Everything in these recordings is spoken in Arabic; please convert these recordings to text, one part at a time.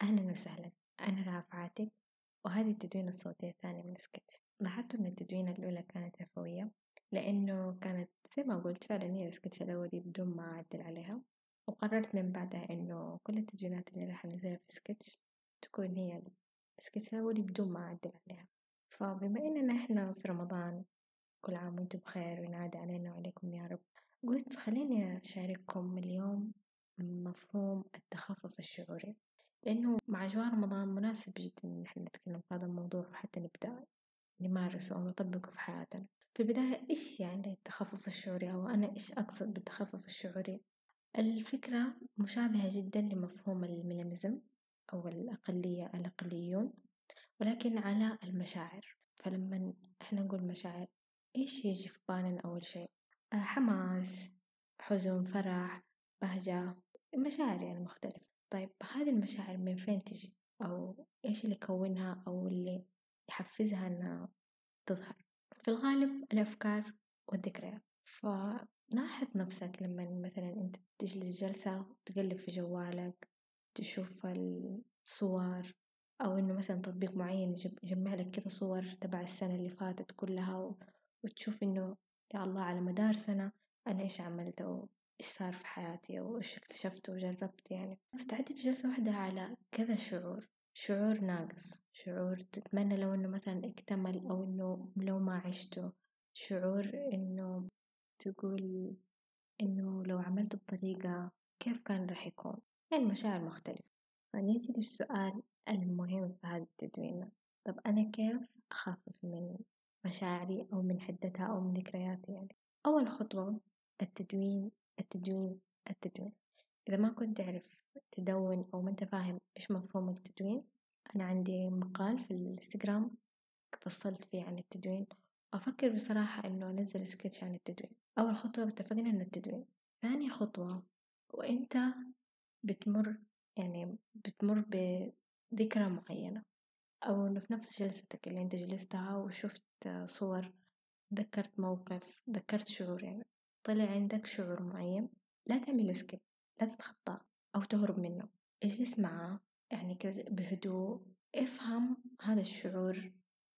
أهلا وسهلا أنا عاتق وهذه التدوينة الصوتية الثانية من سكتش. لاحظتوا إن التدوينة الأولى كانت عفوية؟ لأنه كانت زي ما قلت فعلا هي السكتش الأول بدون ما أعدل عليها. وقررت من بعدها إنه كل التدوينات اللي راح أنزلها في سكتش تكون هي السكتش الأول بدون ما أعدل عليها. فبما إننا إحنا في رمضان كل عام وأنتم بخير وينعاد علينا وعليكم يا رب قلت خليني أشارككم اليوم مفهوم التخفف الشعوري. لأنه مع أجواء رمضان مناسب جدا إن إحنا نتكلم في هذا الموضوع وحتى نبدأ نمارسه أو نطبقه في حياتنا. في البداية إيش يعني التخفف الشعوري؟ أو أنا إيش أقصد بالتخفف الشعوري؟ الفكرة مشابهة جدا لمفهوم المينيمزم أو الأقلية الأقليون ولكن على المشاعر. فلما إحنا نقول مشاعر إيش يجي في بالنا أول شيء؟ حماس حزن فرح بهجة مشاعر يعني مختلفة. طيب هذه المشاعر من فين تجي؟ أو إيش اللي يكونها أو اللي يحفزها إنها تظهر؟ في الغالب الأفكار والذكريات. فلاحظ نفسك لما مثلا أنت تجلس جلسة تقلب في جوالك تشوف الصور أو إنه مثلا تطبيق معين يجمع لك كذا صور تبع السنة اللي فاتت كلها وتشوف إنه يا الله على مدار سنة أنا إيش عملت أو إيش صار في حياتي أو إيش اكتشفت وجربت يعني. فتعدي في جلسة واحدة على كذا شعور شعور ناقص شعور تتمنى لو إنه مثلا اكتمل أو إنه لو ما عشته شعور إنه تقول إنه لو عملته بطريقة كيف كان راح يكون؟ يعني مشاعر مختلفة. فنيجي للسؤال المهم في هذه التدوينة طب أنا كيف أخفف من مشاعري أو من حدتها أو من ذكرياتي يعني؟ أول خطوة التدوين التدوين التدوين. إذا ما كنت تعرف تدون أو ما أنت فاهم إيش مفهوم التدوين أنا عندي مقال في الإنستغرام فصلت فيه عن التدوين. أفكر بصراحة إنه أنزل سكتش عن التدوين. أول خطوة اتفقنا إنه التدوين. ثاني خطوة وإنت بتمر يعني بتمر بذكرى معينة أو إنه في نفس جلستك اللي أنت جلستها وشفت صور ذكرت موقف ذكرت شعور يعني. طلع عندك شعور معين لا تعمل سكيب لا تتخطاه أو تهرب منه. اجلس معاه يعني كذا بهدوء افهم هذا الشعور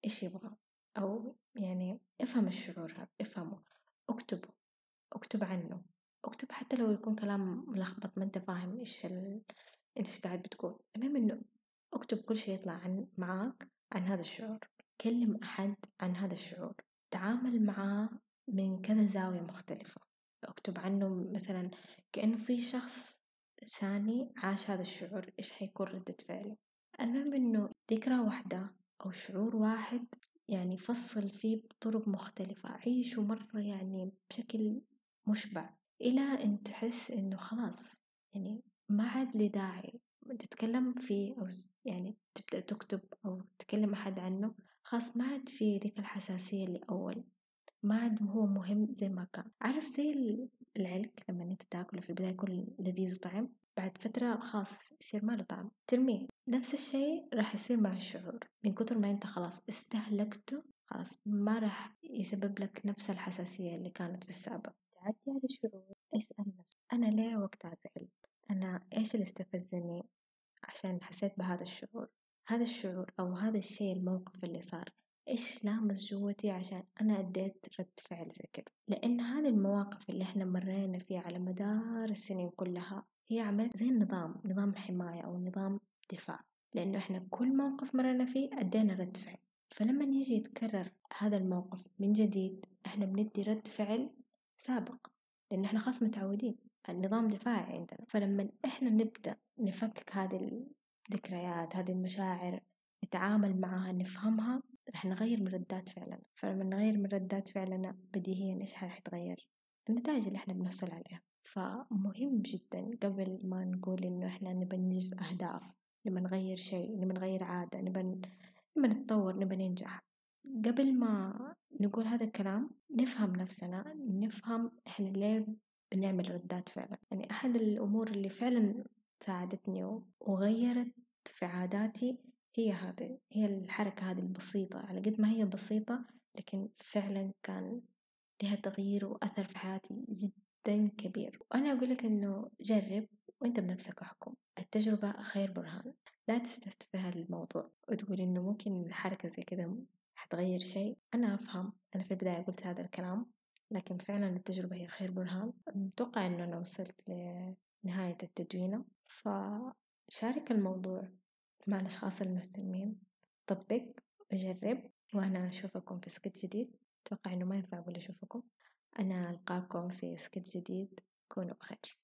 إيش يبغى أو يعني افهم الشعور هذا افهمه اكتبه اكتب عنه اكتب حتى لو يكون كلام ملخبط ما أنت فاهم إيش ال... أنت إيش قاعد بتقول. المهم إنه اكتب كل شيء يطلع عن معاك عن هذا الشعور كلم أحد عن هذا الشعور تعامل معاه من كذا زاوية مختلفة. أكتب عنه مثلا كأنه في شخص ثاني عاش هذا الشعور إيش حيكون ردة فعله؟ المهم إنه ذكرى واحدة أو شعور واحد يعني فصل فيه بطرق مختلفة. عيشه مرة يعني بشكل مشبع إلى أن تحس إنه خلاص يعني ما عاد لي داعي. تتكلم فيه أو يعني تبدأ تكتب أو تكلم أحد عنه خلاص ما عاد في ذيك الحساسية اللي أول. ما عاد هو مهم زي ما كان. عارف زي العلك لما انت تاكله في البداية يكون لذيذ وطعم بعد فترة خلاص يصير ما له طعم. ترميه. نفس الشيء راح يصير مع الشعور. من كتر ما انت خلاص استهلكته خلاص ما راح يسبب لك نفس الحساسية اللي كانت في السابق. تعدي على الشعور اسأل نفسك أنا ليه وقتها زعلت؟ أنا إيش اللي استفزني عشان حسيت بهذا الشعور؟ هذا الشعور أو هذا الشيء الموقف اللي صار إيش لامس جوتي عشان أنا أديت رد فعل زي كده؟ لأن هذه المواقف اللي إحنا مرينا فيها على مدار السنين كلها هي عملت زي النظام نظام حماية أو نظام دفاع. لأنه إحنا كل موقف مرينا فيه أدينا رد فعل. فلما يجي يتكرر هذا الموقف من جديد إحنا بندي رد فعل سابق. لأن إحنا خلاص متعودين. النظام دفاعي عندنا. فلما إحنا نبدأ نفكك هذه الذكريات هذه المشاعر نتعامل معها نفهمها رح نغير من ردات فعلنا فلما نغير من ردات فعلنا بديهيا إيش رح يتغير؟ النتائج اللي إحنا بنحصل عليها. فمهم جدا قبل ما نقول إنه إحنا نبى ننجز أهداف نبى نغير شيء نبى نغير عادة نبى نبى نتطور نبى ننجح. قبل ما نقول هذا الكلام نفهم نفسنا نفهم إحنا ليه بنعمل ردات فعلا. يعني أحد الأمور اللي فعلا ساعدتني وغيرت في عاداتي هي هذه هي الحركة هذه البسيطة على قد ما هي بسيطة لكن فعلا كان لها تغيير وأثر في حياتي جدا كبير. وأنا أقول لك إنه جرب وأنت بنفسك أحكم. التجربة خير برهان. لا تستتفه الموضوع وتقول إنه ممكن حركة زي كذا حتغير شيء. أنا أفهم أنا في البداية قلت هذا الكلام لكن فعلا التجربة هي خير برهان. أتوقع إنه أنا وصلت لنهاية التدوينة. فشارك الموضوع. مع الأشخاص المهتمين. طبق وجرب وأنا أشوفكم في سكت جديد. أتوقع إنه ما ينفع أقول أشوفكم. أنا ألقاكم في سكت جديد. كونوا بخير.